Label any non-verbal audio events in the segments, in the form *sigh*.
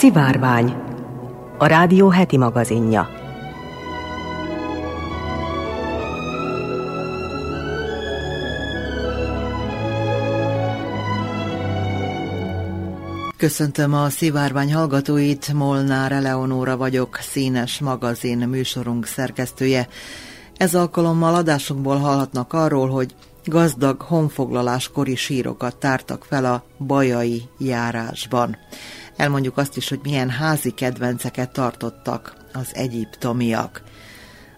Szivárvány, a rádió heti magazinja. Köszöntöm a Szivárvány hallgatóit, Molnár Eleonóra vagyok, színes magazin műsorunk szerkesztője. Ez alkalommal adásunkból hallhatnak arról, hogy gazdag honfoglaláskori sírokat tártak fel a bajai járásban. Elmondjuk azt is, hogy milyen házi kedvenceket tartottak az egyiptomiak.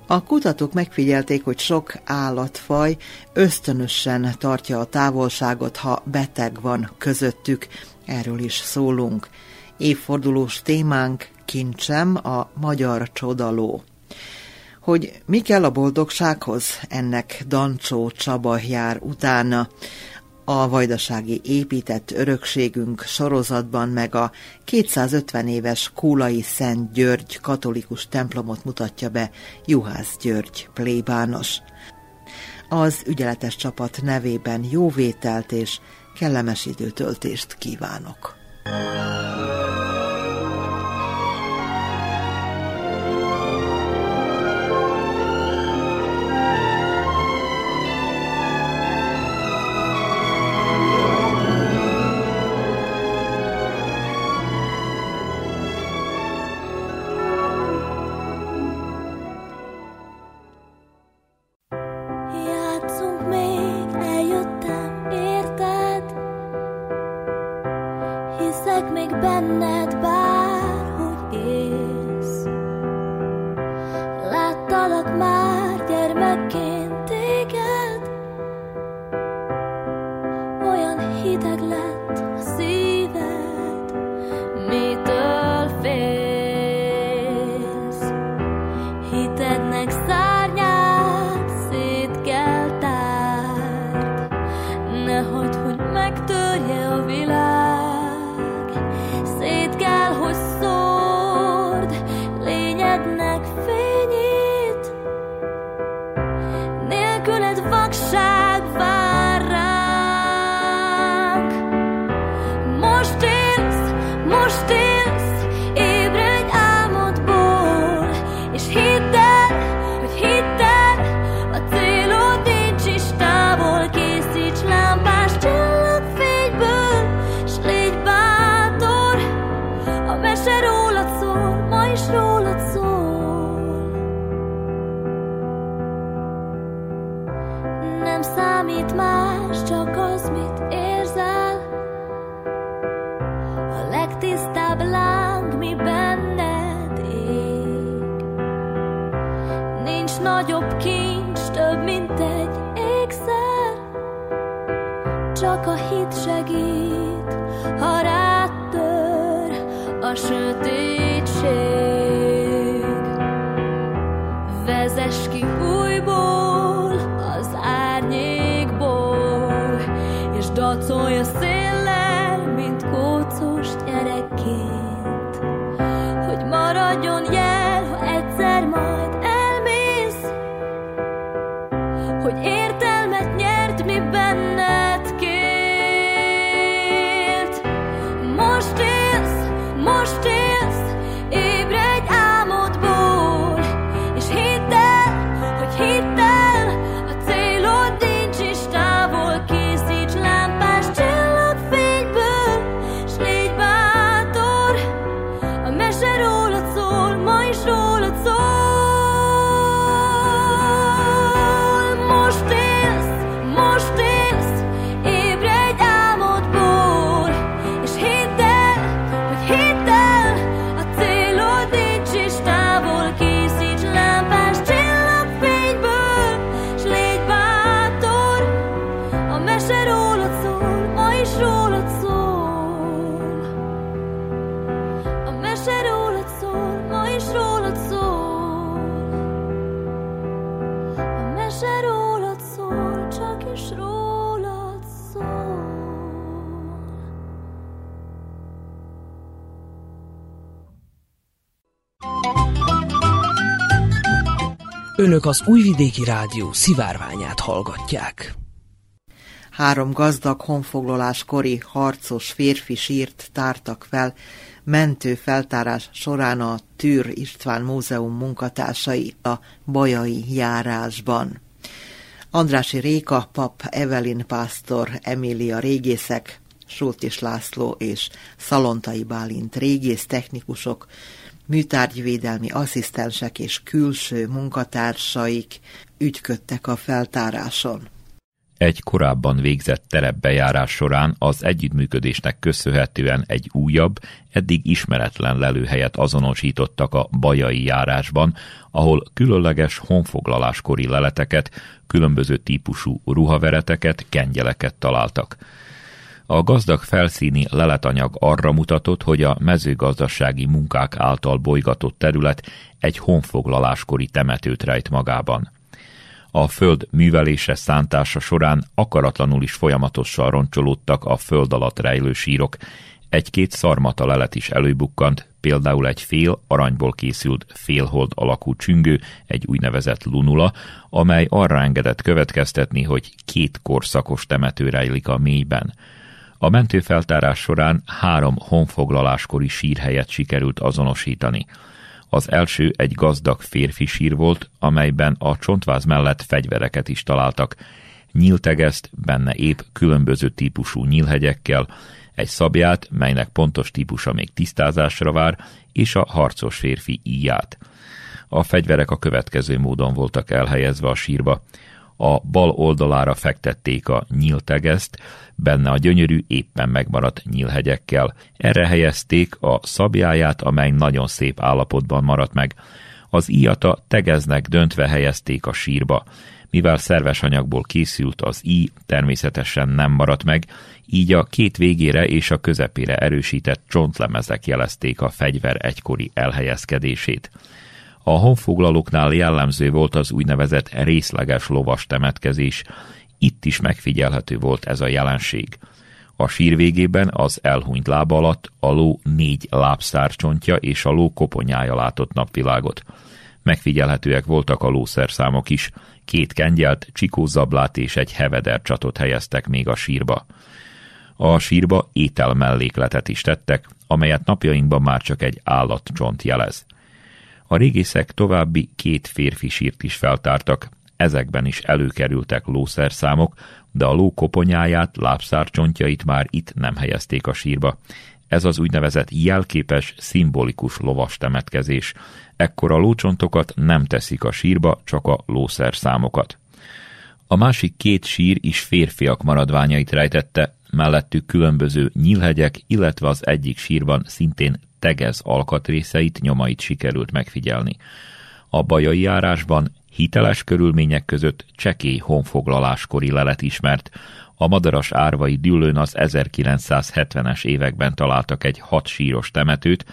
A kutatók megfigyelték, hogy sok állatfaj ösztönösen tartja a távolságot, ha beteg van közöttük. Erről is szólunk. Évfordulós témánk kincsem a magyar csodaló. Hogy mi kell a boldogsághoz, ennek Dancsó Csaba jár utána a vajdasági épített örökségünk sorozatban meg a 250 éves Kólai Szent György katolikus templomot mutatja be Juhász György plébános. Az ügyeletes csapat nevében jó vételt és kellemes időtöltést kívánok. boy. Önök az Újvidéki Rádió szivárványát hallgatják. Három gazdag honfoglalás kori harcos férfi sírt tártak fel mentő feltárás során a Tűr István Múzeum munkatársai a Bajai járásban. Andrási Réka, Pap Evelin Pásztor, Emília Régészek, Sultis László és Szalontai Bálint régész technikusok, műtárgyvédelmi asszisztensek és külső munkatársaik ügyködtek a feltáráson. Egy korábban végzett terepbejárás során az együttműködésnek köszönhetően egy újabb, eddig ismeretlen lelőhelyet azonosítottak a Bajai járásban, ahol különleges honfoglaláskori leleteket, különböző típusú ruhavereteket, kengyeleket találtak. A gazdag felszíni leletanyag arra mutatott, hogy a mezőgazdasági munkák által bolygatott terület egy honfoglaláskori temetőt rejt magában. A föld művelése szántása során akaratlanul is folyamatosan roncsolódtak a föld alatt rejlő sírok. Egy-két szarmata lelet is előbukkant, például egy fél aranyból készült félhold alakú csüngő, egy úgynevezett lunula, amely arra engedett következtetni, hogy két korszakos temető rejlik a mélyben. A mentőfeltárás során három honfoglaláskori sírhelyet sikerült azonosítani. Az első egy gazdag férfi sír volt, amelyben a csontváz mellett fegyvereket is találtak. Nyíltegeszt, benne épp különböző típusú nyílhegyekkel, egy szabját, melynek pontos típusa még tisztázásra vár, és a harcos férfi íját. A fegyverek a következő módon voltak elhelyezve a sírba a bal oldalára fektették a nyíltegeszt, benne a gyönyörű, éppen megmaradt nyílhegyekkel. Erre helyezték a szabjáját, amely nagyon szép állapotban maradt meg. Az íjata tegeznek döntve helyezték a sírba. Mivel szerves anyagból készült, az íj természetesen nem maradt meg, így a két végére és a közepére erősített csontlemezek jelezték a fegyver egykori elhelyezkedését. A honfoglalóknál jellemző volt az úgynevezett részleges lovas temetkezés, itt is megfigyelhető volt ez a jelenség. A sír végében az elhunyt lába alatt a ló négy lábszárcsontja és a ló koponyája látott napvilágot. Megfigyelhetőek voltak a lószerszámok is, két kengyelt, csikózablát és egy heveder csatot helyeztek még a sírba. A sírba étel mellékletet is tettek, amelyet napjainkban már csak egy állatcsont jelez. A régészek további két férfi sírt is feltártak, ezekben is előkerültek lószerszámok, de a ló koponyáját, lábszárcsontjait már itt nem helyezték a sírba. Ez az úgynevezett jelképes, szimbolikus lovas temetkezés. Ekkor a lócsontokat nem teszik a sírba, csak a lószerszámokat. A másik két sír is férfiak maradványait rejtette, mellettük különböző nyílhegyek, illetve az egyik sírban szintén tegez alkatrészeit, nyomait sikerült megfigyelni. A bajai járásban hiteles körülmények között csekély honfoglaláskori lelet ismert, a madaras árvai dűlőn az 1970-es években találtak egy hat síros temetőt,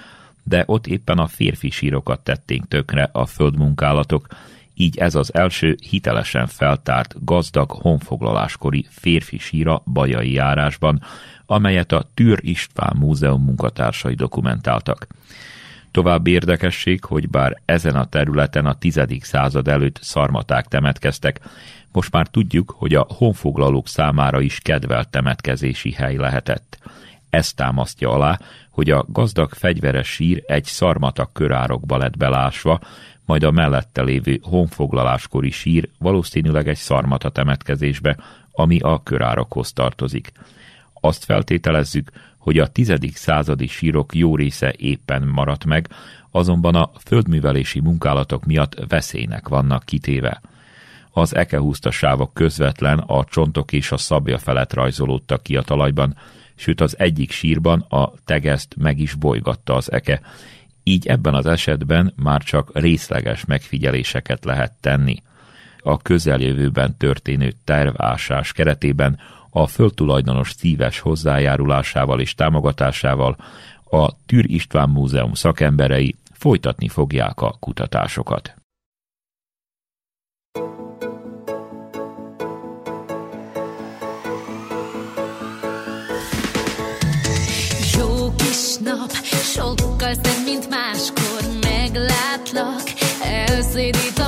de ott éppen a férfi sírokat tették tökre a földmunkálatok, így ez az első hitelesen feltárt gazdag honfoglaláskori férfi síra Bajai járásban, amelyet a Tűr István Múzeum munkatársai dokumentáltak. További érdekesség, hogy bár ezen a területen a 10. század előtt szarmaták temetkeztek, most már tudjuk, hogy a honfoglalók számára is kedvelt temetkezési hely lehetett. Ez támasztja alá, hogy a gazdag fegyveres sír egy szarmatak körárokba lett belásva, majd a mellette lévő honfoglaláskori sír valószínűleg egy szarmata temetkezésbe, ami a körárokhoz tartozik. Azt feltételezzük, hogy a tizedik századi sírok jó része éppen maradt meg, azonban a földművelési munkálatok miatt veszélynek vannak kitéve. Az ekehúztasávok közvetlen a csontok és a szabja felett rajzolódtak ki a talajban, sőt az egyik sírban a tegeszt meg is bolygatta az eke, így ebben az esetben már csak részleges megfigyeléseket lehet tenni. A közeljövőben történő tervásás keretében a földtulajdonos szíves hozzájárulásával és támogatásával a Tűr István Múzeum szakemberei folytatni fogják a kutatásokat. Jó kis nap, sokkal szebb, mint máskor meglátlak, elszédít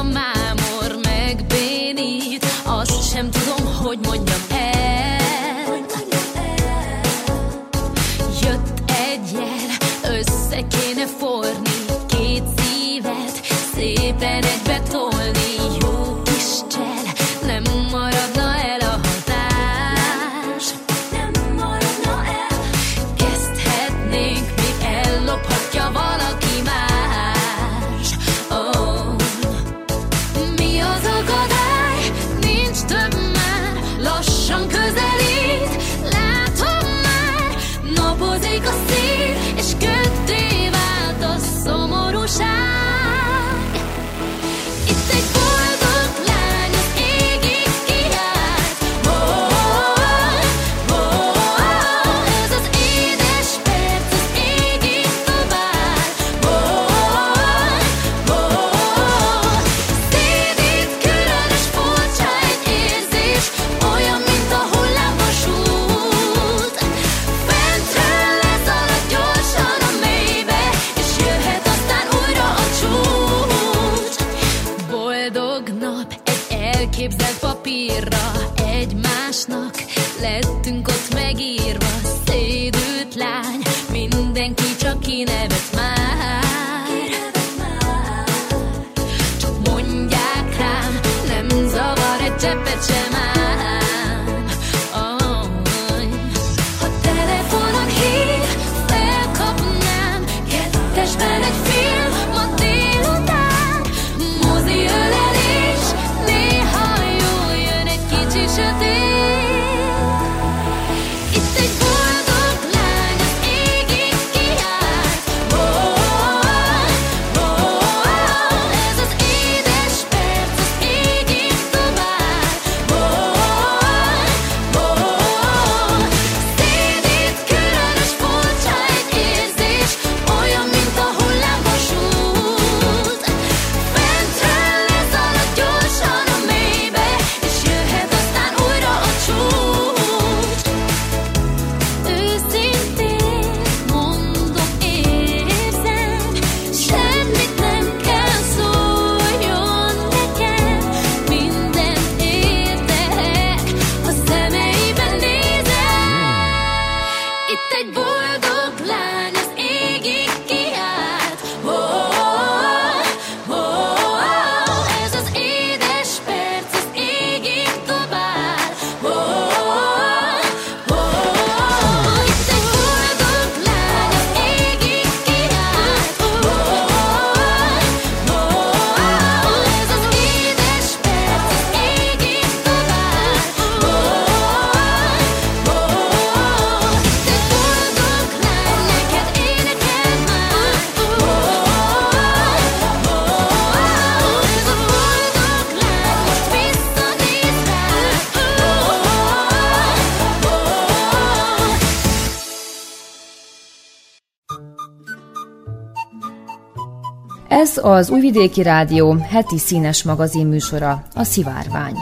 az Újvidéki Rádió heti színes magazin műsora, a Szivárvány.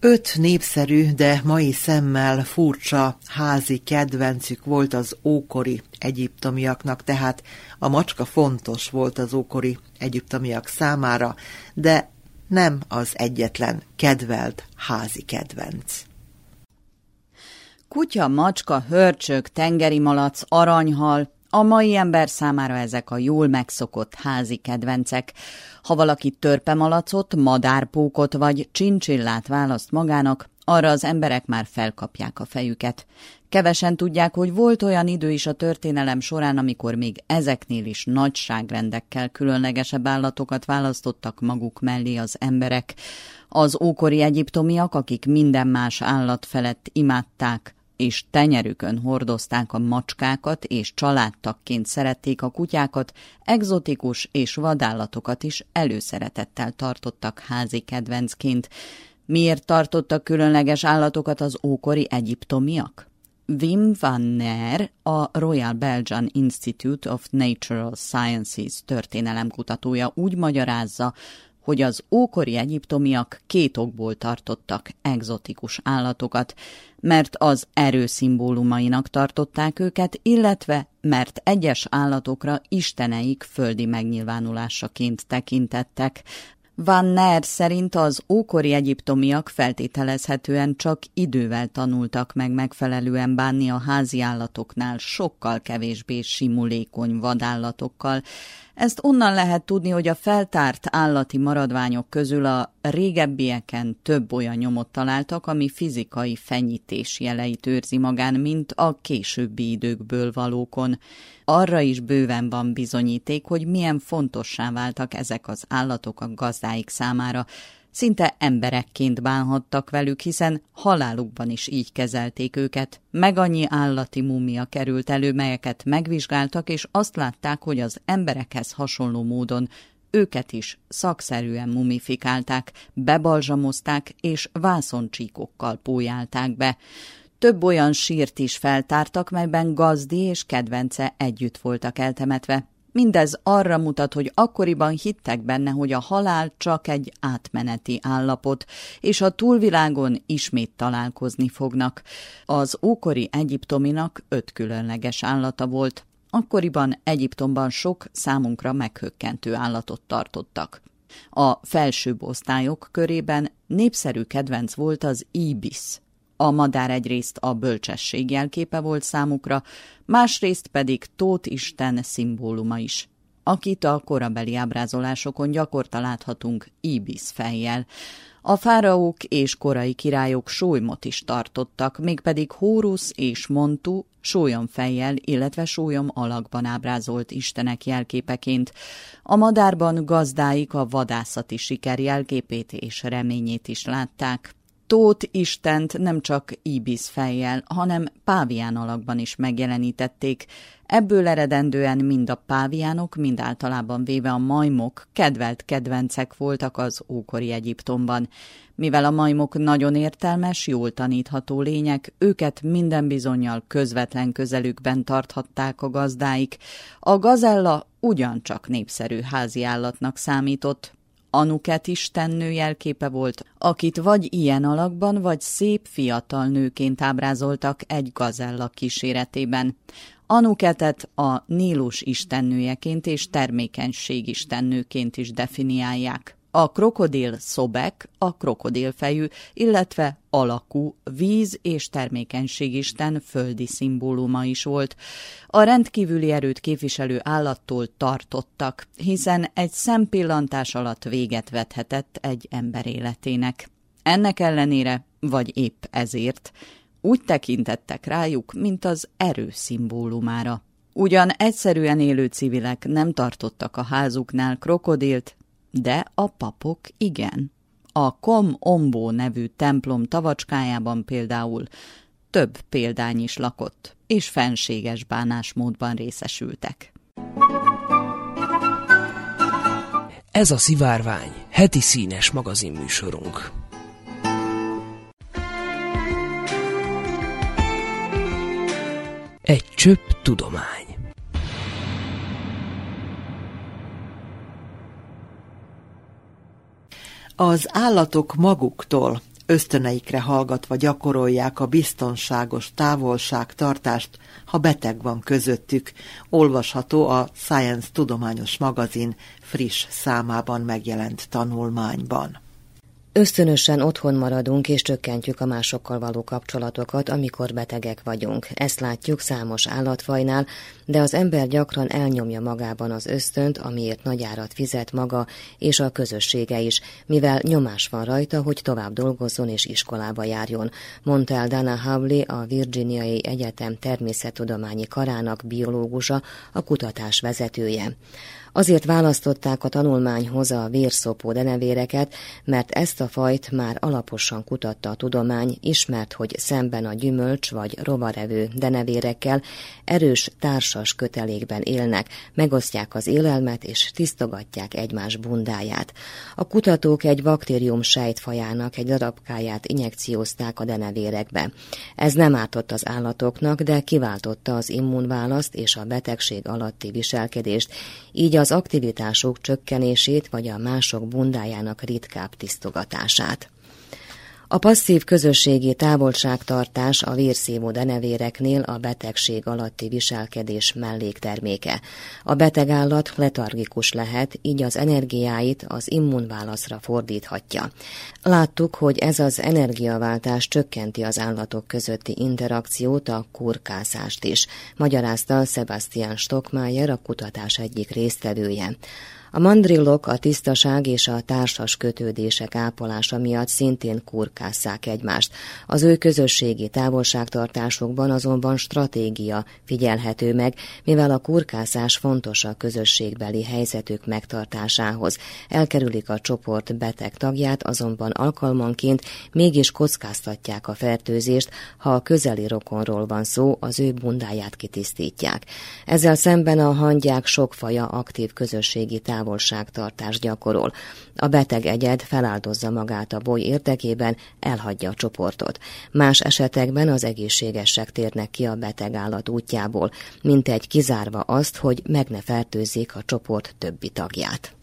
Öt népszerű, de mai szemmel furcsa házi kedvencük volt az ókori egyiptomiaknak, tehát a macska fontos volt az ókori egyiptomiak számára, de nem az egyetlen kedvelt házi kedvenc. Kutya, macska, hörcsök, tengeri malac, aranyhal, a mai ember számára ezek a jól megszokott házi kedvencek. Ha valaki törpemalacot, madárpókot vagy csincsillát választ magának, arra az emberek már felkapják a fejüket. Kevesen tudják, hogy volt olyan idő is a történelem során, amikor még ezeknél is nagyságrendekkel különlegesebb állatokat választottak maguk mellé az emberek. Az ókori egyiptomiak, akik minden más állat felett imádták és tenyerükön hordozták a macskákat, és családtakként szerették a kutyákat, egzotikus és vadállatokat is előszeretettel tartottak házi kedvencként. Miért tartottak különleges állatokat az ókori egyiptomiak? Wim van Ner, a Royal Belgian Institute of Natural Sciences történelemkutatója úgy magyarázza, hogy az ókori egyiptomiak két okból tartottak egzotikus állatokat, mert az erő szimbólumainak tartották őket, illetve mert egyes állatokra isteneik földi megnyilvánulásaként tekintettek, van Ner szerint az ókori egyiptomiak feltételezhetően csak idővel tanultak meg megfelelően bánni a házi állatoknál sokkal kevésbé simulékony vadállatokkal. Ezt onnan lehet tudni, hogy a feltárt állati maradványok közül a régebbieken több olyan nyomot találtak, ami fizikai fenyítés jeleit őrzi magán, mint a későbbi időkből valókon. Arra is bőven van bizonyíték, hogy milyen fontossá váltak ezek az állatok a gazdáik számára, Szinte emberekként bánhattak velük, hiszen halálukban is így kezelték őket. Meg annyi állati mumia került elő, melyeket megvizsgáltak, és azt látták, hogy az emberekhez hasonló módon őket is szakszerűen mumifikálták, bebalzsamozták és vászoncsíkokkal pójálták be. Több olyan sírt is feltártak, melyben gazdi és kedvence együtt voltak eltemetve. Mindez arra mutat, hogy akkoriban hittek benne, hogy a halál csak egy átmeneti állapot, és a túlvilágon ismét találkozni fognak. Az ókori egyiptominak öt különleges állata volt. Akkoriban Egyiptomban sok számunkra meghökkentő állatot tartottak. A felsőbb osztályok körében népszerű kedvenc volt az ibis. A madár egyrészt a bölcsesség jelképe volt számukra, másrészt pedig Tóth Isten szimbóluma is akit a korabeli ábrázolásokon gyakorta láthatunk ibis fejjel. A fáraók és korai királyok sólymot is tartottak, mégpedig Hórusz és Montu sólyom fejjel, illetve sólyom alakban ábrázolt istenek jelképeként. A madárban gazdáik a vadászati siker jelképét és reményét is látták. Tóth Istent nem csak Ibis fejjel, hanem pávián alakban is megjelenítették. Ebből eredendően mind a páviánok, mind általában véve a majmok kedvelt kedvencek voltak az ókori Egyiptomban. Mivel a majmok nagyon értelmes, jól tanítható lények, őket minden bizonyal közvetlen közelükben tarthatták a gazdáik. A gazella ugyancsak népszerű házi állatnak számított, Anuket istennő jelképe volt, akit vagy ilyen alakban, vagy szép fiatal nőként ábrázoltak egy gazella kíséretében. Anuketet a Nílus istennőjeként és termékenység istennőként is definiálják. A krokodil szobek, a krokodilfejű, illetve alakú víz és termékenységisten földi szimbóluma is volt. A rendkívüli erőt képviselő állattól tartottak, hiszen egy szempillantás alatt véget vethetett egy ember életének. Ennek ellenére, vagy épp ezért, úgy tekintettek rájuk, mint az erő szimbólumára. Ugyan egyszerűen élő civilek nem tartottak a házuknál krokodilt, de a papok igen. A Kom Ombo nevű templom tavacskájában például több példány is lakott, és fenséges bánásmódban részesültek. Ez a Szivárvány, heti színes magazinműsorunk. Egy csöpp tudomány. Az állatok maguktól ösztöneikre hallgatva gyakorolják a biztonságos távolságtartást, ha beteg van közöttük, olvasható a Science tudományos magazin friss számában megjelent tanulmányban. Ösztönösen otthon maradunk és csökkentjük a másokkal való kapcsolatokat, amikor betegek vagyunk. Ezt látjuk számos állatfajnál, de az ember gyakran elnyomja magában az ösztönt, amiért nagy árat fizet maga és a közössége is, mivel nyomás van rajta, hogy tovább dolgozzon és iskolába járjon, mondta el Dana Havli, a Virginiai Egyetem természettudományi karának biológusa, a kutatás vezetője. Azért választották a tanulmányhoz a vérszopó denevéreket, mert ezt a fajt már alaposan kutatta a tudomány, ismert, hogy szemben a gyümölcs vagy rovarevő denevérekkel erős társas kötelékben élnek, megosztják az élelmet és tisztogatják egymás bundáját. A kutatók egy baktérium sejtfajának egy darabkáját injekciózták a denevérekbe. Ez nem ártott az állatoknak, de kiváltotta az immunválaszt és a betegség alatti viselkedést, így az aktivitások csökkenését vagy a mások bundájának ritkább tisztogatását. A passzív közösségi távolságtartás a vérszívó denevéreknél a betegség alatti viselkedés mellékterméke. A beteg állat letargikus lehet, így az energiáit az immunválaszra fordíthatja. Láttuk, hogy ez az energiaváltás csökkenti az állatok közötti interakciót, a kurkászást is, magyarázta Sebastian Stockmayer, a kutatás egyik résztvevője. A mandrillok a tisztaság és a társas kötődések ápolása miatt szintén kurkásszák egymást. Az ő közösségi távolságtartásokban azonban stratégia figyelhető meg, mivel a kurkászás fontos a közösségbeli helyzetük megtartásához. Elkerülik a csoport beteg tagját, azonban alkalmanként mégis kockáztatják a fertőzést, ha a közeli rokonról van szó, az ő bundáját kitisztítják. Ezzel szemben a hangyák sok faja aktív közösségi távolságtartásában távolságtartás gyakorol. A beteg egyed feláldozza magát a boly érdekében, elhagyja a csoportot. Más esetekben az egészségesek térnek ki a beteg állat útjából, mint egy kizárva azt, hogy meg ne fertőzzék a csoport többi tagját.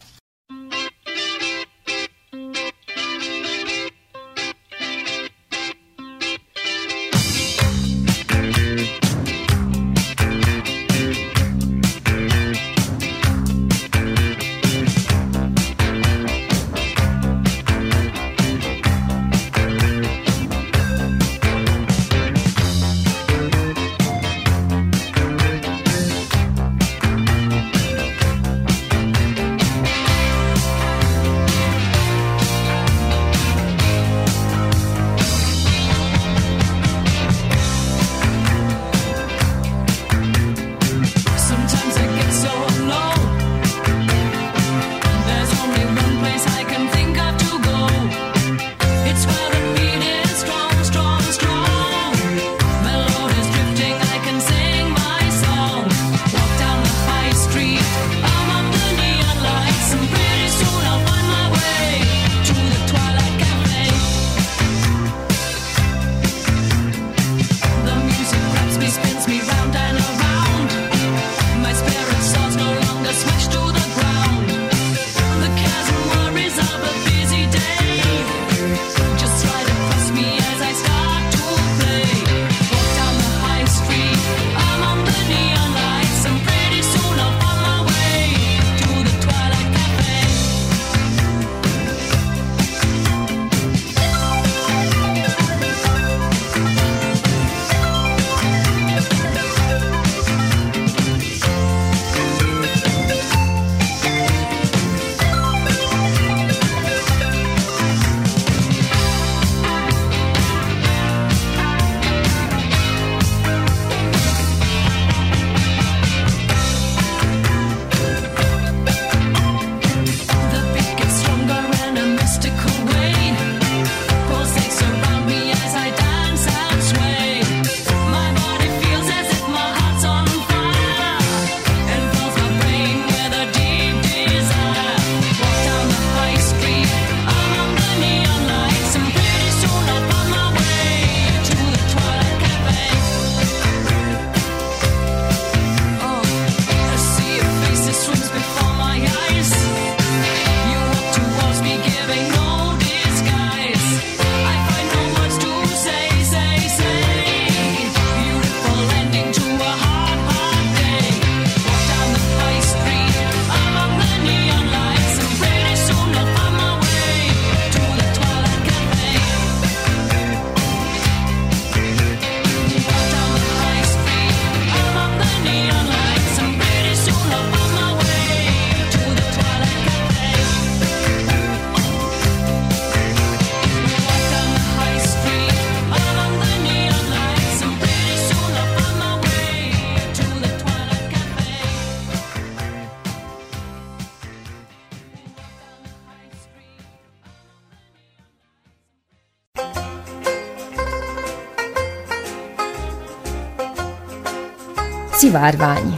Szivárvány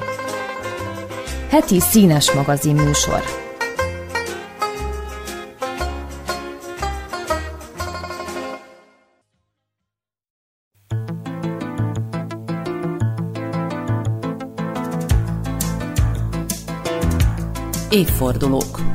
Heti színes magazin műsor. Évfordulók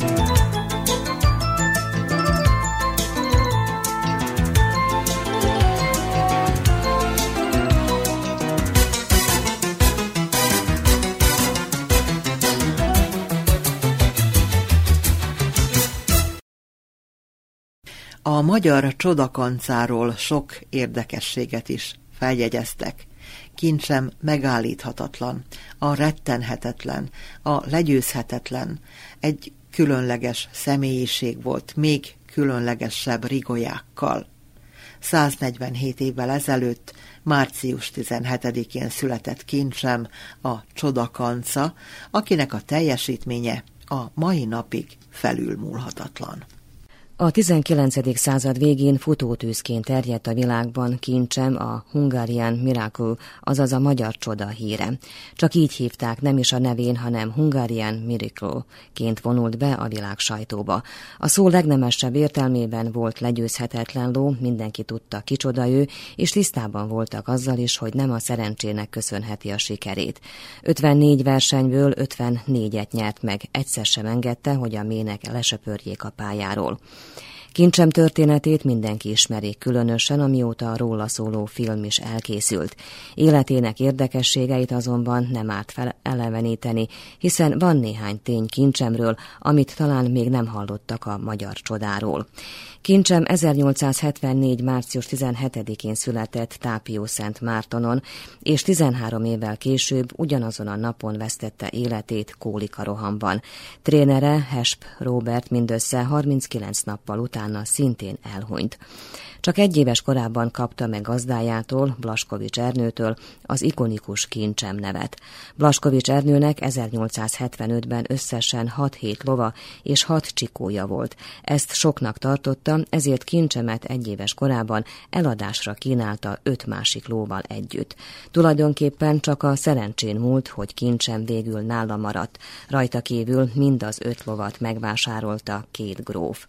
magyar csodakancáról sok érdekességet is feljegyeztek. Kincsem megállíthatatlan, a rettenhetetlen, a legyőzhetetlen, egy különleges személyiség volt, még különlegesebb rigolyákkal. 147 évvel ezelőtt, március 17-én született kincsem, a csodakanca, akinek a teljesítménye a mai napig felülmúlhatatlan. A 19. század végén futótűzként terjedt a világban kincsem a Hungarian Miracle, azaz a magyar csoda híre. Csak így hívták, nem is a nevén, hanem Hungarian Miracle-ként vonult be a világ sajtóba. A szó legnemesebb értelmében volt legyőzhetetlen ló, mindenki tudta, kicsoda ő, és tisztában voltak azzal is, hogy nem a szerencsének köszönheti a sikerét. 54 versenyből 54-et nyert meg, egyszer sem engedte, hogy a mének lesöpörjék a pályáról. Kincsem történetét mindenki ismeri, különösen amióta a róla szóló film is elkészült. Életének érdekességeit azonban nem árt fel hiszen van néhány tény kincsemről, amit talán még nem hallottak a magyar csodáról. Kincsem 1874. március 17-én született Tápió Szent Mártonon, és 13 évvel később ugyanazon a napon vesztette életét Kólika rohamban. Trénere Hesp Robert mindössze 39 nappal utána szintén elhunyt. Csak egy éves korában kapta meg gazdájától, Blaskovics Ernőtől az ikonikus kincsem nevet. Blaskovics Ernőnek 1875-ben összesen 6-7 lova és 6 csikója volt. Ezt soknak tartotta, ezért kincsemet egy éves korában eladásra kínálta öt másik lóval együtt. Tulajdonképpen csak a szerencsén múlt, hogy kincsem végül nála maradt. Rajta kívül mind az öt lovat megvásárolta két gróf.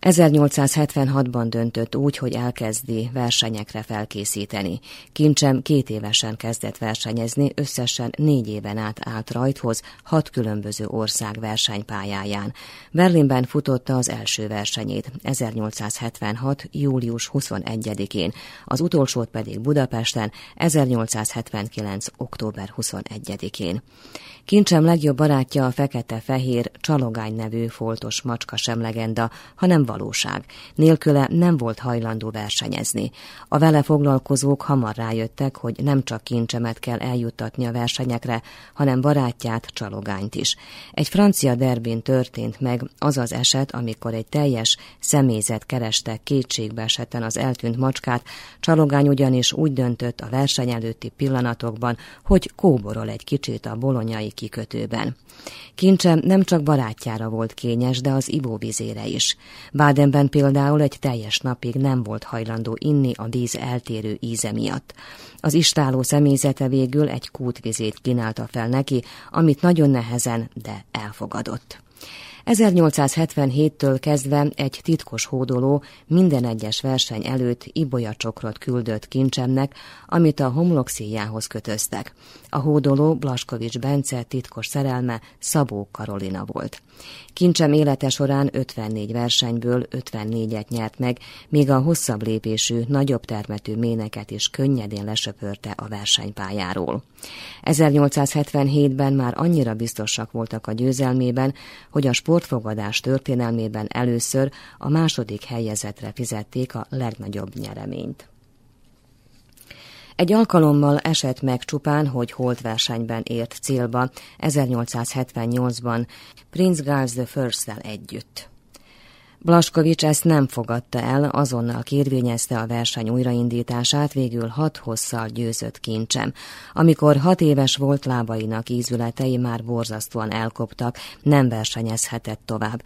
1876-ban döntött úgy, hogy elkezdi versenyekre felkészíteni. Kincsem két évesen kezdett versenyezni, összesen négy éven át állt rajthoz hat különböző ország versenypályáján. Berlinben futotta az első versenyét 1876. július 21-én, az utolsót pedig Budapesten 1879. október 21-én. Kincsem legjobb barátja a fekete-fehér csalogány nevű foltos macska sem legenda, hanem valóság. Nélküle nem volt hajlandó versenyezni. A vele foglalkozók hamar rájöttek, hogy nem csak kincsemet kell eljuttatni a versenyekre, hanem barátját, csalogányt is. Egy francia derbin történt meg az az eset, amikor egy teljes személyzet kereste kétségbe esetten az eltűnt macskát, csalogány ugyanis úgy döntött a verseny előtti pillanatokban, hogy kóborol egy kicsit a bolonyai kikötőben. Kincsem nem csak barátjára volt kényes, de az ivóvizére is. Bádenben például egy teljes napig nem volt hajlandó inni a víz eltérő íze miatt. Az istáló személyzete végül egy kútvizét kínálta fel neki, amit nagyon nehezen, de elfogadott. 1877-től kezdve egy titkos hódoló minden egyes verseny előtt ibolyacsokrot küldött kincsemnek, amit a homlokszíjához kötöztek. A hódoló Blaskovics Bence titkos szerelme Szabó Karolina volt. Kincsem élete során 54 versenyből 54-et nyert meg, míg a hosszabb lépésű, nagyobb termetű méneket is könnyedén lesöpörte a versenypályáról. 1877-ben már annyira biztosak voltak a győzelmében, hogy a sportfogadás történelmében először a második helyezetre fizették a legnagyobb nyereményt. Egy alkalommal esett meg csupán, hogy holt versenyben ért célba 1878-ban Prince the first együtt. Blaskovics ezt nem fogadta el, azonnal kérvényezte a verseny újraindítását, végül hat hosszal győzött kincsem. Amikor hat éves volt, lábainak ízületei már borzasztóan elkoptak, nem versenyezhetett tovább.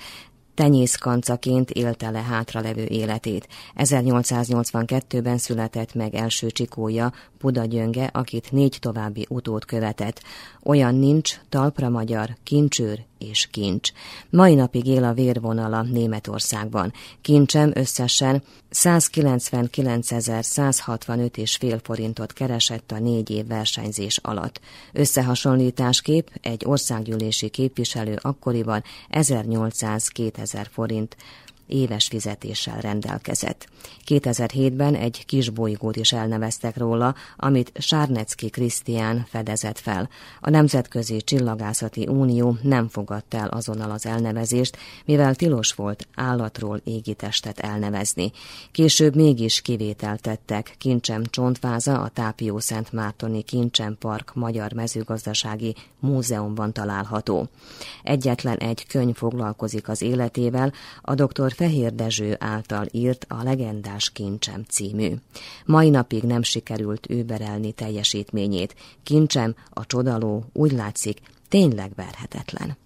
tenyészkancaként élte le hátralevő életét. 1882-ben született meg első csikója, Buda Gyönge, akit négy további utót követett. Olyan nincs, talpra magyar, kincsőr és kincs. Mai napig él a vérvonala Németországban. Kincsem összesen 199.165 és fél forintot keresett a négy év versenyzés alatt. Összehasonlításképp egy országgyűlési képviselő akkoriban 1800-2000 forint éves fizetéssel rendelkezett. 2007-ben egy kis bolygót is elneveztek róla, amit Sárnecki Krisztián fedezett fel. A Nemzetközi Csillagászati Unió nem fogadta el azonnal az elnevezést, mivel tilos volt állatról égitestet elnevezni. Később mégis kivételt tettek. Kincsem csontváza a Tápió Szent Mártoni Kincsem Park Magyar Mezőgazdasági Múzeumban található. Egyetlen egy könyv foglalkozik az életével, a dr. Fehér Dezső által írt a Legendás Kincsem című. Mai napig nem sikerült őberelni teljesítményét. Kincsem, a csodaló, úgy látszik, tényleg verhetetlen.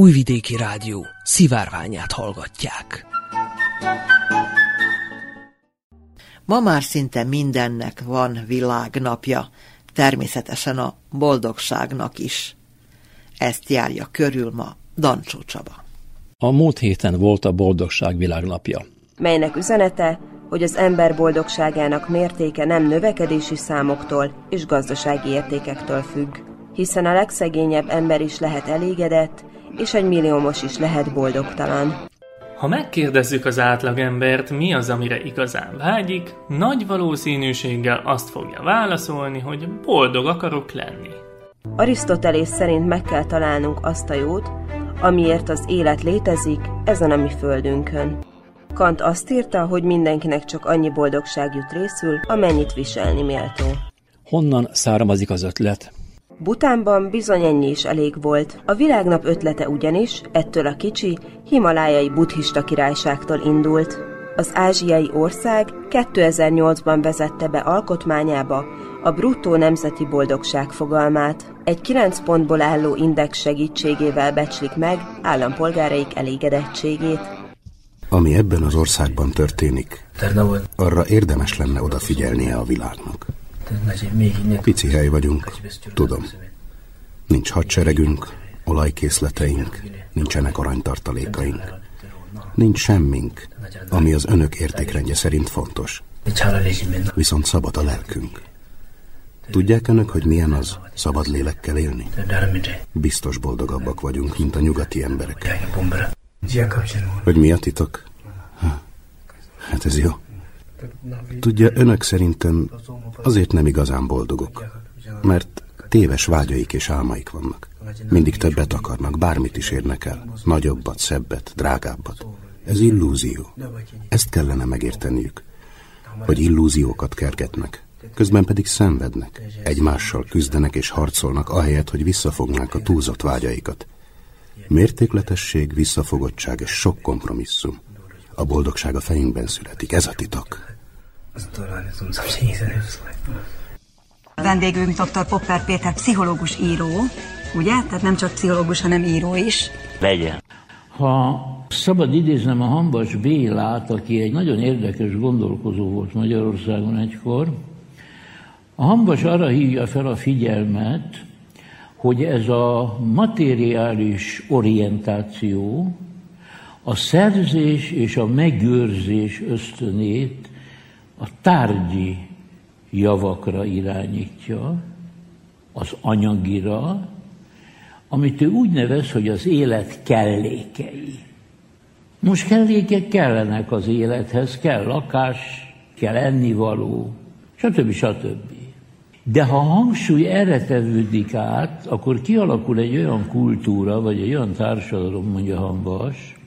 Újvidéki Rádió szivárványát hallgatják. Ma már szinte mindennek van világnapja, természetesen a boldogságnak is. Ezt járja körül ma Dancsó Csaba. A múlt héten volt a boldogság világnapja. Melynek üzenete, hogy az ember boldogságának mértéke nem növekedési számoktól és gazdasági értékektől függ, hiszen a legszegényebb ember is lehet elégedett, és egy milliómos is lehet boldogtalan. Ha megkérdezzük az átlagembert, mi az, amire igazán vágyik, nagy valószínűséggel azt fogja válaszolni, hogy boldog akarok lenni. Arisztotelész szerint meg kell találnunk azt a jót, amiért az élet létezik ezen a mi földünkön. Kant azt írta, hogy mindenkinek csak annyi boldogság jut részül, amennyit viselni méltó. Honnan származik az ötlet? Butánban bizony ennyi is elég volt. A világnap ötlete ugyanis ettől a kicsi, himalájai buddhista királyságtól indult. Az ázsiai ország 2008-ban vezette be alkotmányába a bruttó nemzeti boldogság fogalmát. Egy 9 pontból álló index segítségével becslik meg állampolgáraik elégedettségét. Ami ebben az országban történik, arra érdemes lenne odafigyelnie a világnak. Pici hely vagyunk, tudom. Nincs hadseregünk, olajkészleteink, nincsenek aranytartalékaink. Nincs semmink, ami az önök értékrendje szerint fontos. Viszont szabad a lelkünk. Tudják önök, hogy milyen az szabad lélekkel élni? Biztos boldogabbak vagyunk, mint a nyugati emberek. Hogy mi a titok? Hát ez jó. Tudja, önök szerintem azért nem igazán boldogok, mert téves vágyaik és álmaik vannak. Mindig többet akarnak, bármit is érnek el. Nagyobbat, szebbet, drágábbat. Ez illúzió. Ezt kellene megérteniük, hogy illúziókat kergetnek, közben pedig szenvednek, egymással küzdenek és harcolnak, ahelyett, hogy visszafognák a túlzott vágyaikat. Mértékletesség, visszafogottság és sok kompromisszum. A boldogság a fejünkben születik, ez a titok. A vendégünk dr. Popper Péter, pszichológus író, ugye? Tehát nem csak pszichológus, hanem író is. Legyen. Ha szabad idéznem a Hambas Bélát, aki egy nagyon érdekes gondolkozó volt Magyarországon egykor, a Hambas arra hívja fel a figyelmet, hogy ez a materiális orientáció a szerzés és a megőrzés ösztönét a tárgyi javakra irányítja, az anyagira, amit ő úgy nevez, hogy az élet kellékei. Most kellékek kellenek az élethez, kell lakás, kell ennivaló, stb. stb. De ha a hangsúly erre tevődik át, akkor kialakul egy olyan kultúra, vagy egy olyan társadalom, mondja Hanvas,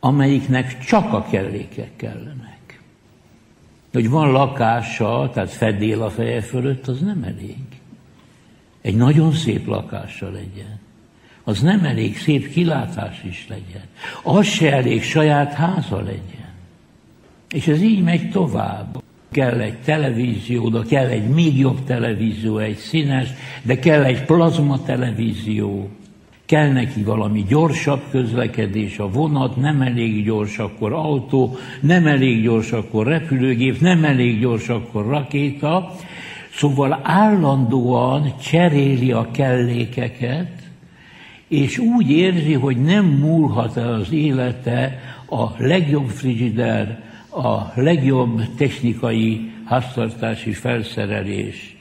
amelyiknek csak a kellékek Hogy van lakása, tehát fedél a feje fölött, az nem elég. Egy nagyon szép lakása legyen. Az nem elég, szép kilátás is legyen. Az se elég, saját háza legyen. És ez így megy tovább. Kell egy televízió, de kell egy még jobb televízió, egy színes, de kell egy plazma televízió, kell neki valami gyorsabb közlekedés, a vonat nem elég gyors, akkor autó, nem elég gyors, akkor repülőgép, nem elég gyors, akkor rakéta. Szóval állandóan cseréli a kellékeket, és úgy érzi, hogy nem múlhat el az élete a legjobb frigider, a legjobb technikai háztartási felszerelés,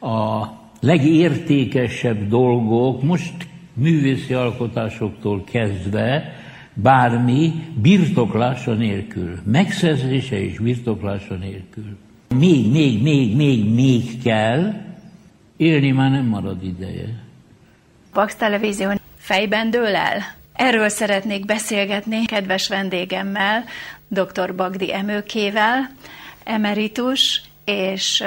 a legértékesebb dolgok, most művészi alkotásoktól kezdve bármi birtoklása nélkül, megszerzése és birtoklása nélkül. Még, még, még, még, még kell, élni már nem marad ideje. Pax Televízió fejben dől el? Erről szeretnék beszélgetni kedves vendégemmel, dr. Bagdi Emőkével, emeritus és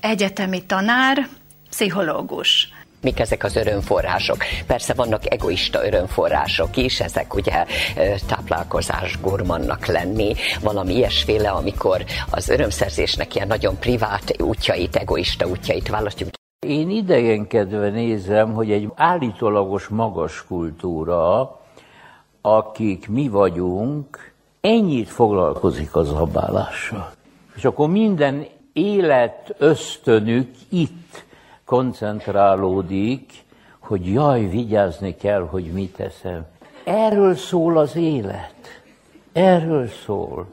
egyetemi tanár, pszichológus. Mik ezek az örömforrások? Persze vannak egoista örömforrások is, ezek ugye táplálkozás, gurmannak lenni, valami ilyesféle, amikor az örömszerzésnek ilyen nagyon privát útjait, egoista útjait választjuk. Én idegenkedve nézem, hogy egy állítólagos magas kultúra, akik mi vagyunk, ennyit foglalkozik az abálással. És akkor minden élet ösztönük itt koncentrálódik, hogy jaj, vigyázni kell, hogy mit teszem. Erről szól az élet. Erről szól.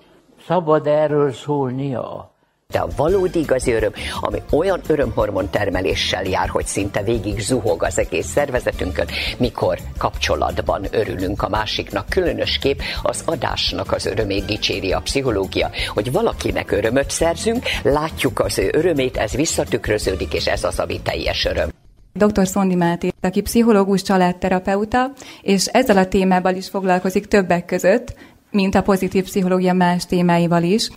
Szabad erről szólnia. De a valódi igazi öröm, ami olyan örömhormon termeléssel jár, hogy szinte végig zuhog az egész szervezetünkön, mikor kapcsolatban örülünk a másiknak. Különösképp az adásnak az örömét dicséri a pszichológia, hogy valakinek örömöt szerzünk, látjuk az ő örömét, ez visszatükröződik, és ez az, ami teljes öröm. Dr. Szondi Máté, aki pszichológus családterapeuta, és ezzel a témával is foglalkozik többek között, mint a pozitív pszichológia más témáival is.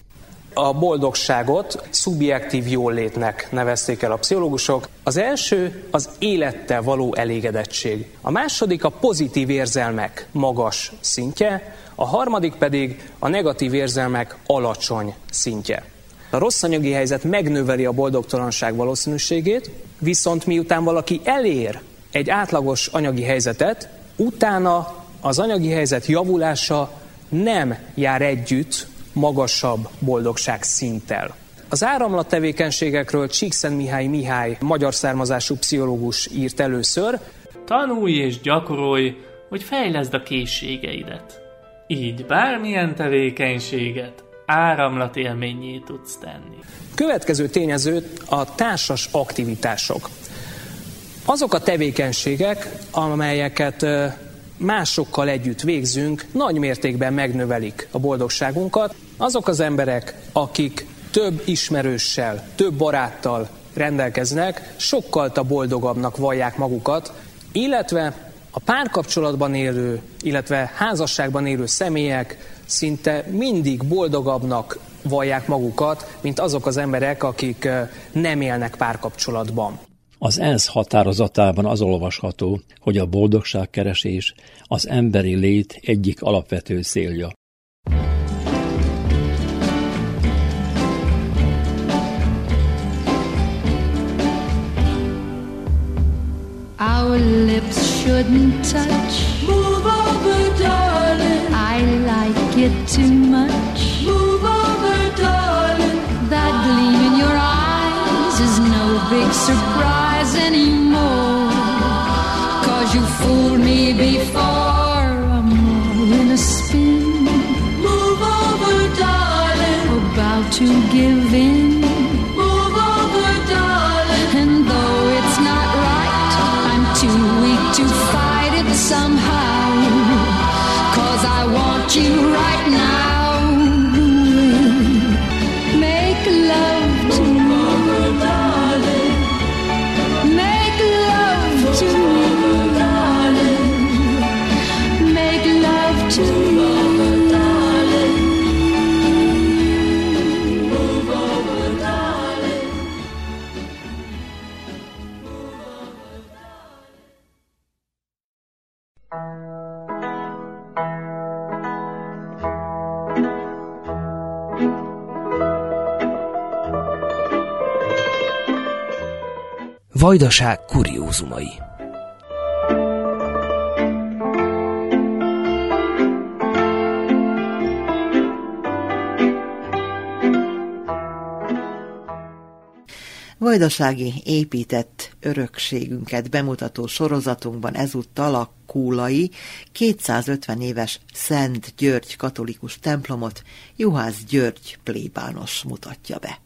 A boldogságot szubjektív jólétnek nevezték el a pszichológusok. Az első az élettel való elégedettség. A második a pozitív érzelmek magas szintje, a harmadik pedig a negatív érzelmek alacsony szintje. A rossz anyagi helyzet megnöveli a boldogtalanság valószínűségét, viszont miután valaki elér egy átlagos anyagi helyzetet, utána az anyagi helyzet javulása nem jár együtt magasabb boldogság szinttel. Az áramlat tevékenységekről Csíkszent Mihály Mihály, magyar származású pszichológus írt először. Tanulj és gyakorolj, hogy fejleszd a készségeidet. Így bármilyen tevékenységet áramlat élményé tudsz tenni. Következő tényező a társas aktivitások. Azok a tevékenységek, amelyeket másokkal együtt végzünk, nagy mértékben megnövelik a boldogságunkat. Azok az emberek, akik több ismerőssel, több baráttal rendelkeznek, sokkal boldogabbnak vallják magukat, illetve a párkapcsolatban élő, illetve házasságban élő személyek szinte mindig boldogabbnak vallják magukat, mint azok az emberek, akik nem élnek párkapcsolatban. Az ENSZ határozatában az olvasható, hogy a boldogságkeresés az emberi lét egyik alapvető célja. Our lips shouldn't touch. Move over, darling. I like it too much. Move over, darling. That gleam in your eyes is no big surprise anymore. Cause you fooled me before. I'm all in a spin. Move over, darling. About to give in. Move over, darling. And though it's not right, I'm too weak to fight it somehow. Cause I want you right now. Vajdaság kuriózumai. Vajdasági épített örökségünket bemutató sorozatunkban ezúttal a Kúlai 250 éves Szent György katolikus templomot Juhász György plébános mutatja be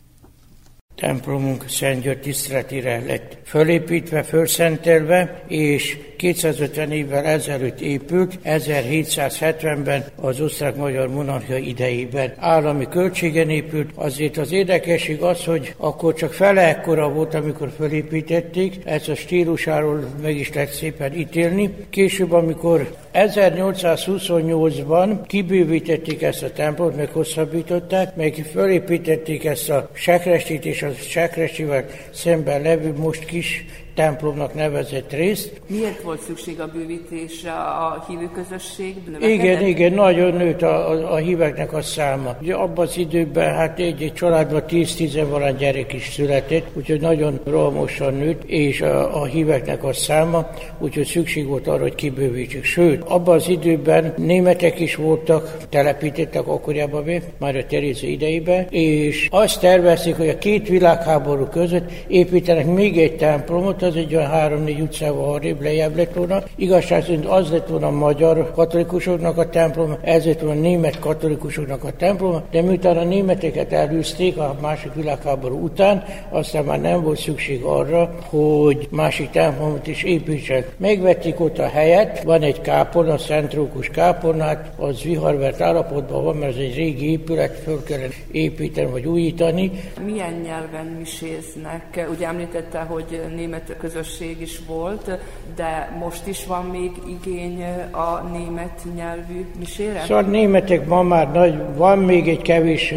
templomunk Szent György tiszteletére lett fölépítve, fölszentelve, és 250 évvel ezelőtt épült, 1770-ben az osztrák-magyar monarchia idejében állami költségen épült. Azért az érdekesség az, hogy akkor csak fele ekkora volt, amikor fölépítették, ez a stílusáról meg is lehet szépen ítélni. Később, amikor 1828-ban kibővítették ezt a templomot, meg hosszabbították, meg fölépítették ezt a sekrestit és a sekrestivel szemben levő most kis templomnak nevezett részt. Miért volt szükség a bővítésre a hívő közösség? Igen, igen, nagyon nőtt a, a, a híveknek a száma. Ugye abban az időben hát egy, egy családban 10-10 valami gyerek is született, úgyhogy nagyon rohamosan nőtt, és a, a híveknek a száma, úgyhogy szükség volt arra, hogy kibővítsük. Sőt, abban az időben németek is voltak, telepítettek akkoriában még, már a Teréző idejében, és azt tervezték, hogy a két világháború között építenek még egy templomot, az egy olyan három-négy utcával arrébb lejjebb lett volna. Igazság szerint az lett volna a magyar katolikusoknak a templom, ez lett volna a német katolikusoknak a templom, de miután a németeket elűzték a második világháború után, aztán már nem volt szükség arra, hogy másik templomot is építsen. Megvették ott a helyet, van egy kápolna, Szent Rókus kápolnát, az viharvert állapotban van, mert ez egy régi épület, föl kellene építeni vagy újítani. Milyen nyelven miséznek? Ugye említette, hogy német közösség is volt, de most is van még igény a német nyelvű misére? Szóval németek ma már nagy, van még egy kevés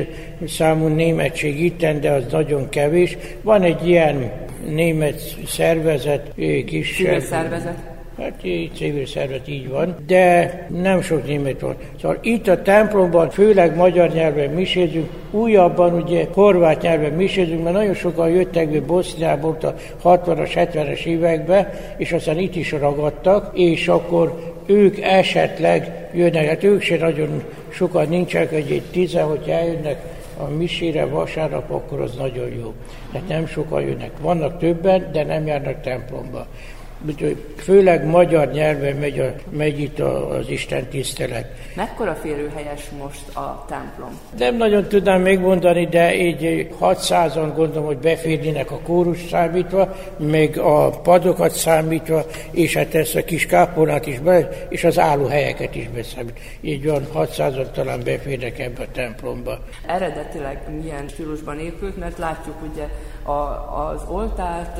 számú németség itten, de az nagyon kevés. Van egy ilyen német szervezet, kisebb. Civil szervezet. Hát így civil szervezet így van, de nem sok német van. Szóval itt a templomban főleg magyar nyelven misézünk, újabban ugye horvát nyelven misézünk, mert nagyon sokan jöttek Boszniából a 60-as, 70-es években, és aztán itt is ragadtak, és akkor ők esetleg jönnek, hát ők se nagyon sokan nincsenek, egy tizen, hogy eljönnek a misére vasárnap, akkor az nagyon jó. Tehát nem sokan jönnek. Vannak többen, de nem járnak templomba főleg magyar nyelven megy, a, megy itt az Isten tisztelet. Mekkora férőhelyes most a templom? Nem nagyon tudnám megmondani, de így 600-an gondolom, hogy beférnének a kórus számítva, meg a padokat számítva, és hát ezt a kis kápolnát is be, és az állóhelyeket is beszámít. Így van 600-an talán beférnek ebbe a templomba. Eredetileg milyen stílusban épült, mert látjuk ugye a, az oltárt,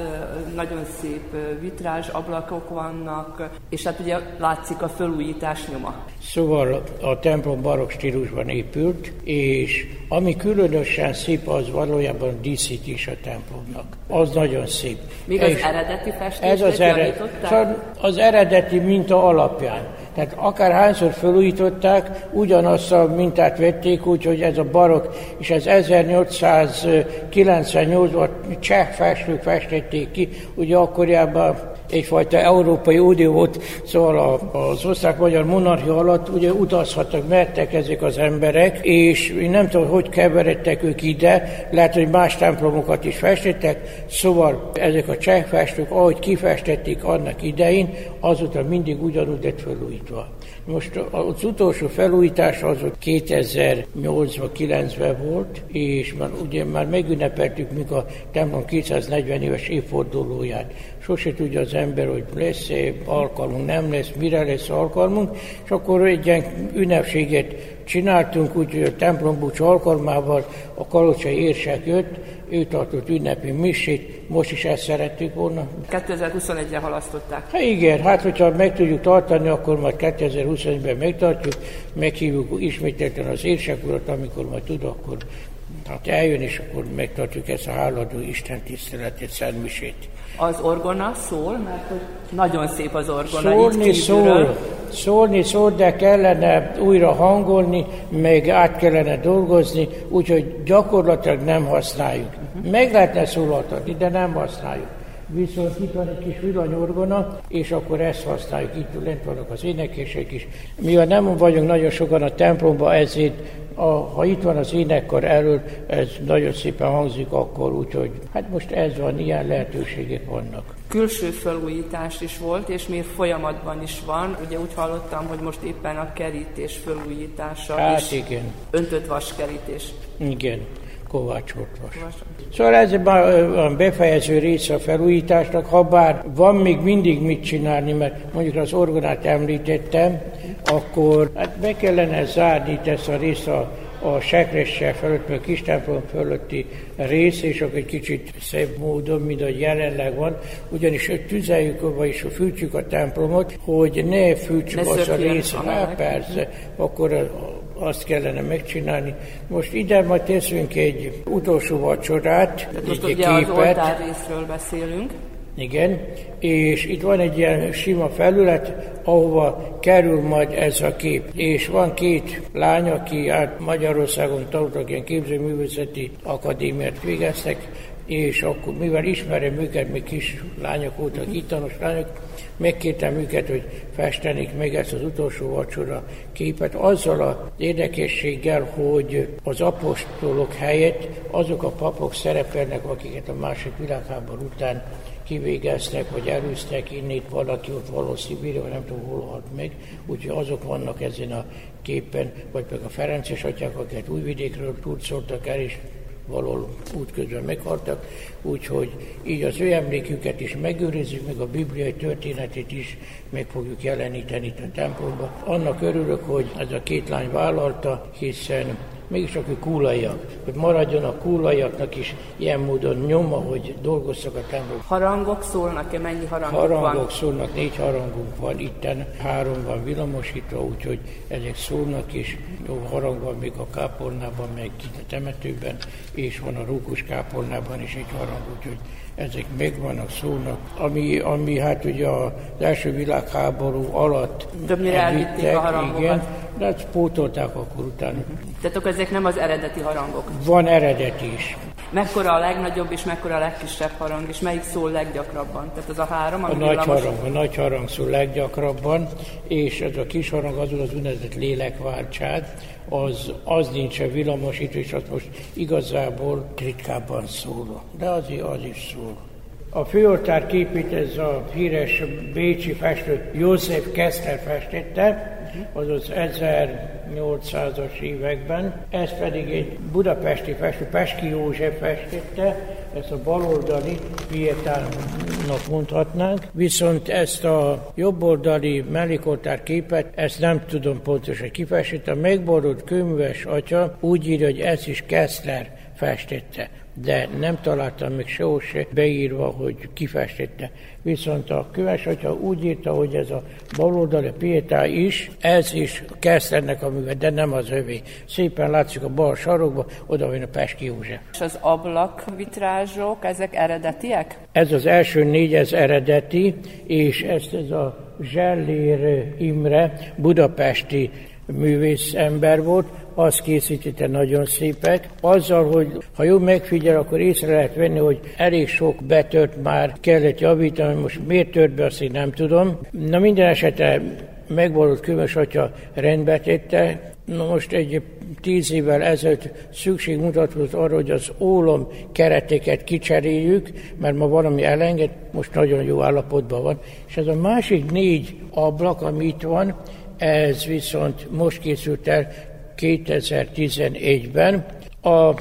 nagyon szép vitrázs ablakok vannak, és hát ugye látszik a fölújítás nyoma. Szóval a templom barokk stílusban épült, és ami különösen szép, az valójában díszítés a templomnak. Az nagyon szép. Még az eredeti festés ez az, ered, szóval az eredeti minta alapján. Tehát akárhányszor felújították, ugyanazt a mintát vették, úgyhogy ez a barok, és ez 1898-ban cseh festők festették ki, ugye akkoriában egyfajta Európai Unió volt, szóval az osztrák-magyar monarchia alatt ugye utazhattak, mertek ezek az emberek, és én nem tudom, hogy keveredtek ők ide, lehet, hogy más templomokat is festettek, szóval ezek a cseh festők, ahogy kifestették annak idején, azután mindig ugyanúgy lett felújítva. Most az utolsó felújítás az 2008 9-ben volt, és már, ugye már megünnepeltük még a templom 240 éves évfordulóját. Sose tudja az ember, hogy lesz -e alkalmunk, nem lesz, mire lesz alkalmunk, és akkor egy ilyen ünnepséget csináltunk, úgy a templombúcs alkalmával a kalocsai érsek jött, ő tartott ünnepi misét, most is ezt szerettük volna. 2021-re halasztották. Hát igen, hát hogyha meg tudjuk tartani, akkor majd 2021-ben megtartjuk, meghívjuk ismételten az érsek urat, amikor majd tud, akkor hát eljön, és akkor megtartjuk ezt a háladó Isten tiszteletét, szentmisét. Az orgona szól, mert nagyon szép az orgona Szólni szól, szólni szól, de kellene újra hangolni, meg át kellene dolgozni, úgyhogy gyakorlatilag nem használjuk. Meg lehetne szólaltatni, de nem használjuk. Viszont itt van egy kis villanyorgona, és akkor ezt használjuk, itt lent vannak az énekesek is. Mivel nem vagyunk nagyon sokan a templomba, ezért a, ha itt van az énekkar elől, ez nagyon szépen hangzik akkor, úgyhogy hát most ez van, ilyen lehetőségek vannak. Külső felújítás is volt, és még folyamatban is van. Ugye úgy hallottam, hogy most éppen a kerítés felújítása hát is. igen. Öntött vaskerítés. Igen. Kovács Orvos. Szóval ez a befejező része a felújításnak, ha bár van még mindig mit csinálni, mert mondjuk az orgonát említettem, akkor hát be kellene zárni itt ezt a részt a a sekressel fölött, meg kis templom fölötti rész, és akkor egy kicsit szebb módon, mint a jelenleg van, ugyanis tüzeljük, vagyis fűtjük a templomot, hogy ne fűtsük ne az a rész, hát persze, akkor azt kellene megcsinálni. Most ide majd teszünk egy utolsó vacsorát, Tehát most egy ugye képet. az részről beszélünk. Igen, és itt van egy ilyen sima felület, ahova kerül majd ez a kép. És van két lány, aki át Magyarországon tanultak ilyen képzőművészeti akadémiát végeztek, és akkor, mivel ismerem őket, még kis lányok voltak, ittanos lányok, megkértem őket, hogy festenik meg ezt az utolsó vacsora képet, azzal az érdekességgel, hogy az apostolok helyett azok a papok szerepelnek, akiket a második világháború után kivégeztek, vagy elűztek, innét valaki ott valószínűleg, vagy nem tudom, hol halt meg, úgyhogy azok vannak ezen a képen, vagy pedig a Ferences atyák, akiket újvidékről szóltak el, és valahol útközben meghaltak, úgyhogy így az ő emléküket is megőrizzük, meg a bibliai történetét is meg fogjuk jeleníteni itt a templomban. Annak örülök, hogy ez a két lány vállalta, hiszen mégiscsak ők kúlaiak, hogy maradjon a kúlaiaknak is ilyen módon nyoma, hogy dolgoztak a templom. Harangok szólnak-e? Mennyi harangok Harangok van? szólnak, négy harangunk van, itten három van villamosítva, úgyhogy ezek szólnak, és jó harang van még a kápolnában, meg a temetőben, és van a rúkus kápolnában is egy harang, úgyhogy ezek megvannak, szólnak, ami, ami hát ugye az első világháború alatt Többnyire elvitték a harangokat. Igen, de hát pótolták akkor utána. Tehát akkor ezek nem az eredeti harangok? Van eredeti is. Mekkora a legnagyobb és mekkora a legkisebb harang, és melyik szól leggyakrabban? Tehát az a három, ami A nagy harang, a nagy harang szól leggyakrabban, és ez a kis harang az az úgynevezett lélekváltság, az, az nincs a villamosítva, és az most igazából ritkábban szól. De az, az is szól. A főoltár képét ez a híres bécsi festő József Keszter festette, azaz 1800-as években, ez pedig egy budapesti festő, Peski József festette, ezt a baloldali Pietának mondhatnánk, viszont ezt a jobboldali mellékoltár képet, ezt nem tudom pontosan kifesteni, a megborult könyves atya úgy írja, hogy ez is Keszler festette de nem találtam még sehol se beírva, hogy kifestette. Viszont a köves atya úgy írta, hogy ez a baloldali Pietá is, ez is Keszlernek a műve, de nem az övé. Szépen látszik a bal sarokba, oda van a Peski József. És az ablakvitrázsok, ezek eredetiek? Ez az első négy, ez eredeti, és ezt ez a Zsellér Imre, budapesti művész ember volt, azt készítette nagyon szépek. Azzal, hogy ha jól megfigyel, akkor észre lehet venni, hogy elég sok betört már kellett javítani, most miért tört be, azt én nem tudom. Na minden esetre megvalót köves atya rendbe tette. Na most egy tíz évvel ezelőtt szükség mutatkozott arra, hogy az ólom kereteket kicseréljük, mert ma valami elenged, most nagyon jó állapotban van. És ez a másik négy ablak, ami itt van, ez viszont most készült el 2011-ben. A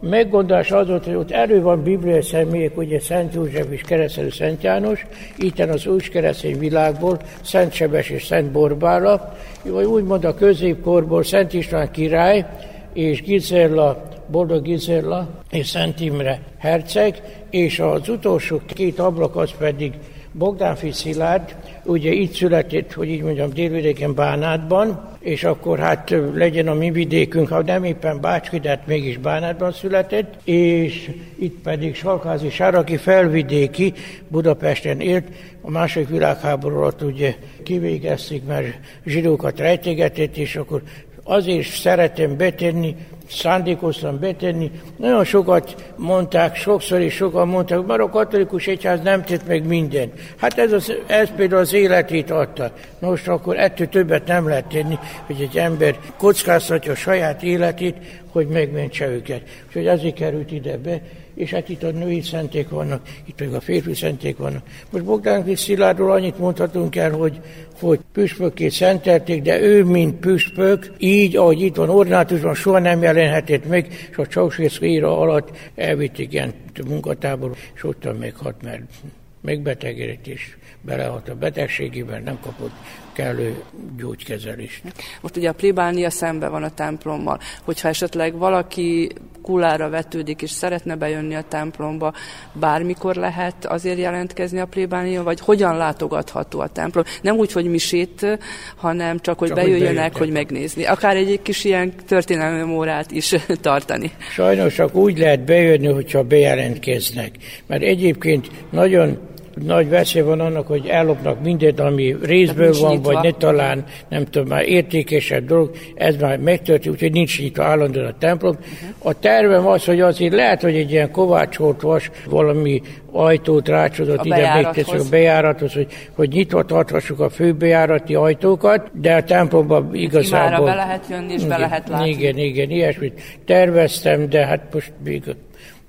meggondolás az volt, hogy ott elő van bibliai személyek, ugye Szent József és keresztelő Szent János, itten az új keresztény világból Szent Sebes és Szent Borbála, vagy úgymond a középkorból Szent István király és Gizella, Boldog Gizella és Szent Imre herceg, és az utolsó két ablak az pedig Bogdánfi Szilárd, ugye itt született, hogy így mondjam, délvidéken Bánátban, és akkor hát legyen a mi vidékünk, ha nem éppen Bácski, de hát mégis Bánátban született, és itt pedig Salkázi Sáraki felvidéki Budapesten élt, a második világháború alatt ugye kivégezték, mert zsidókat rejtégetett, és akkor azért szeretem betenni, szándékoztam betenni. Nagyon sokat mondták, sokszor is sokan mondták, mert a katolikus egyház nem tett meg mindent. Hát ez, az, ez például az életét adta. Most akkor ettől többet nem lehet tenni, hogy egy ember kockáztatja a saját életét, hogy megmentse őket. Úgyhogy azért került ide be, és hát itt a női szenték vannak, itt meg a férfi szenték vannak. Most Bogdán Szilárdról annyit mondhatunk el, hogy, hogy püspökké szentelték, de ő, mint püspök, így, ahogy itt van ordinátusban, soha nem jelenhetett meg, és a Ceausescu éra alatt elvitték ilyen munkatábor, és ottan meghalt, mert megbetegedett, és belehalt a betegségében, nem kapott kellő gyógykezelést. Most ugye a plébánia szembe van a templommal, hogyha esetleg valaki kulára vetődik és szeretne bejönni a templomba, bármikor lehet azért jelentkezni a plébánia, vagy hogyan látogatható a templom? Nem úgy, hogy misét, hanem csak, hogy csak bejöjjenek, hogy, hogy megnézni. Akár egy kis ilyen történelmi órát is *laughs* tartani. Sajnos csak úgy lehet bejönni, hogyha bejelentkeznek. Mert egyébként nagyon nagy veszély van annak, hogy ellopnak mindent, ami részből van, nyitva. vagy ne talán, nem tudom, már értékesebb dolog, ez már megtörtént, úgyhogy nincs nyitva állandóan a templom. Uh-huh. A tervem az, hogy azért lehet, hogy egy ilyen kovácsolt vas valami ajtót rácsodott ide megteszünk a bejárathoz, hogy, hogy nyitva tarthassuk a főbejárati ajtókat, de a templomban igazából... be lehet jönni és igen, be lehet látni. Igen, igen, ilyesmit terveztem, de hát most még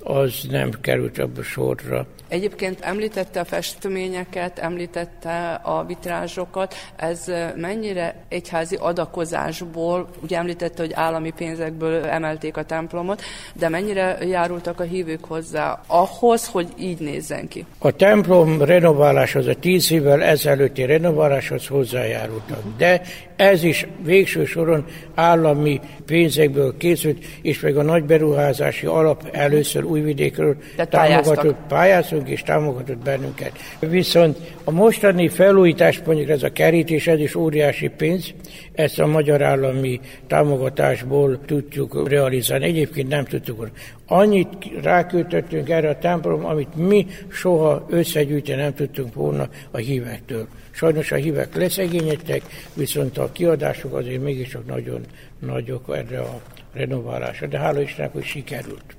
az nem került abba sorra. Egyébként említette a festményeket, említette a vitrázsokat, ez mennyire egyházi adakozásból, ugye említette, hogy állami pénzekből emelték a templomot, de mennyire járultak a hívők hozzá ahhoz, hogy így nézzen ki? A templom renováláshoz, a tíz évvel ezelőtti renováláshoz hozzájárultak, de ez is végső soron állami pénzekből készült, és meg a nagy beruházási alap először újvidékről támogatott pályázó támogatunk és támogatott bennünket. Viszont a mostani felújítás, mondjuk ez a kerítés, ez is óriási pénz, ezt a magyar állami támogatásból tudjuk realizálni. Egyébként nem tudtuk. Annyit ráköltöttünk erre a templom, amit mi soha összegyűjteni nem tudtunk volna a hívektől. Sajnos a hívek leszegényedtek, viszont a kiadások azért mégiscsak nagyon nagyok erre a renoválásra, de hála Istennek, hogy sikerült.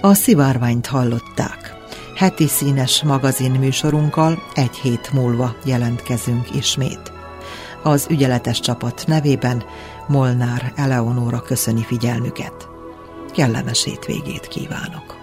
A szivárványt hallották. Heti színes magazin műsorunkkal egy hét múlva jelentkezünk ismét. Az ügyeletes csapat nevében Molnár Eleonóra köszöni figyelmüket. Kellemes hétvégét kívánok!